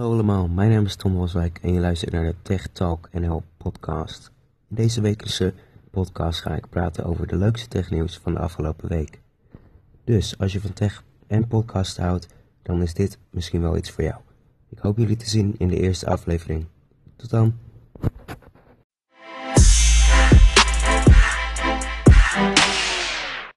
Hallo allemaal, mijn naam is Tom Roswijk en je luistert naar de Tech Talk NL podcast. In deze wekelijkse podcast ga ik praten over de leukste technieuws van de afgelopen week. Dus als je van tech en podcast houdt, dan is dit misschien wel iets voor jou. Ik hoop jullie te zien in de eerste aflevering. Tot dan!